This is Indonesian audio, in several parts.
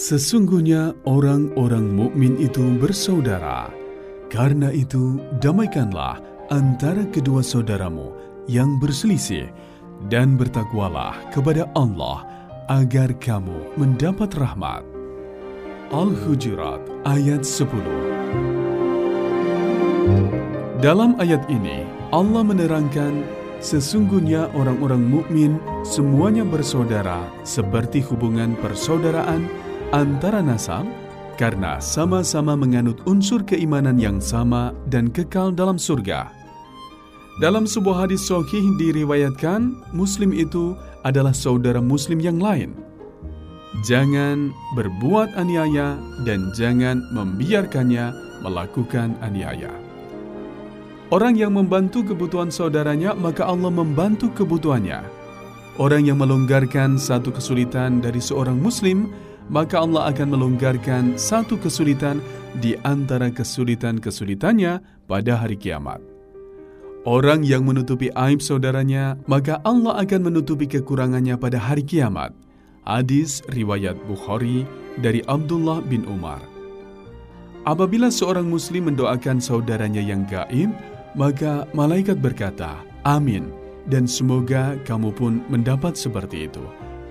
Sesungguhnya orang-orang mukmin itu bersaudara. Karena itu, damaikanlah antara kedua saudaramu yang berselisih dan bertakwalah kepada Allah agar kamu mendapat rahmat. Al-Hujurat ayat 10 Dalam ayat ini, Allah menerangkan sesungguhnya orang-orang mukmin semuanya bersaudara seperti hubungan persaudaraan antara nasab karena sama-sama menganut unsur keimanan yang sama dan kekal dalam surga. Dalam sebuah hadis sahih diriwayatkan, muslim itu adalah saudara muslim yang lain. Jangan berbuat aniaya dan jangan membiarkannya melakukan aniaya. Orang yang membantu kebutuhan saudaranya, maka Allah membantu kebutuhannya. Orang yang melonggarkan satu kesulitan dari seorang muslim, maka Allah akan melonggarkan satu kesulitan di antara kesulitan-kesulitannya pada hari kiamat. Orang yang menutupi aib saudaranya, maka Allah akan menutupi kekurangannya pada hari kiamat. Hadis riwayat Bukhari dari Abdullah bin Umar. Apabila seorang muslim mendoakan saudaranya yang gaib, maka malaikat berkata, Amin, dan semoga kamu pun mendapat seperti itu.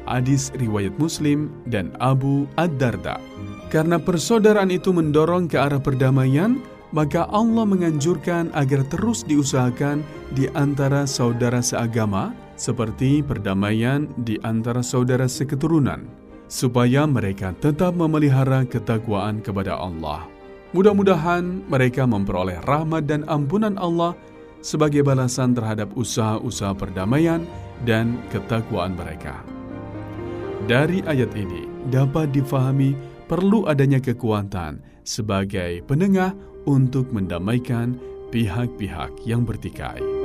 Hadis riwayat Muslim dan Abu Ad-Darda. Karena persaudaraan itu mendorong ke arah perdamaian, maka Allah menganjurkan agar terus diusahakan di antara saudara seagama, seperti perdamaian di antara saudara seketurunan, supaya mereka tetap memelihara ketakwaan kepada Allah. Mudah-mudahan mereka memperoleh rahmat dan ampunan Allah sebagai balasan terhadap usaha-usaha perdamaian dan ketakwaan mereka. Dari ayat ini dapat difahami perlu adanya kekuatan sebagai penengah untuk mendamaikan pihak-pihak yang bertikai.